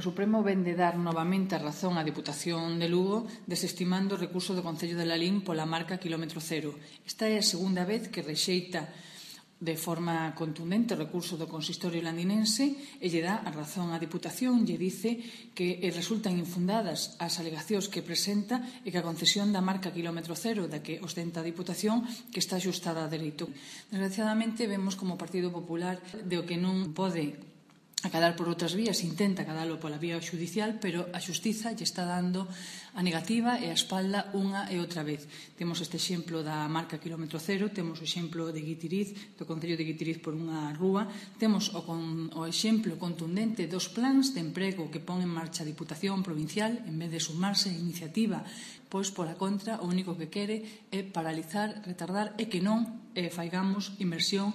O Supremo vende dar novamente a razón á Deputación de Lugo desestimando o recurso do Concello de Lalín pola marca kilómetro cero. Esta é a segunda vez que rexeita de forma contundente o recurso do consistorio landinense e lle dá a razón á Diputación lle dice que resultan infundadas as alegacións que presenta e que a concesión da marca kilómetro cero da que ostenta a Diputación que está ajustada a dereito. Desgraciadamente vemos como o Partido Popular de o que non pode acadar por outras vías, intenta acadalo pola vía judicial, pero a xustiza lle está dando a negativa e a espalda unha e outra vez. Temos este exemplo da marca kilómetro cero, temos o exemplo de Guitiriz, do Concello de Guitiriz por unha rúa, temos o, con, o exemplo contundente dos plans de emprego que pon en marcha a Diputación Provincial, en vez de sumarse a iniciativa, pois pola contra o único que quere é paralizar, retardar e que non eh, faigamos inversión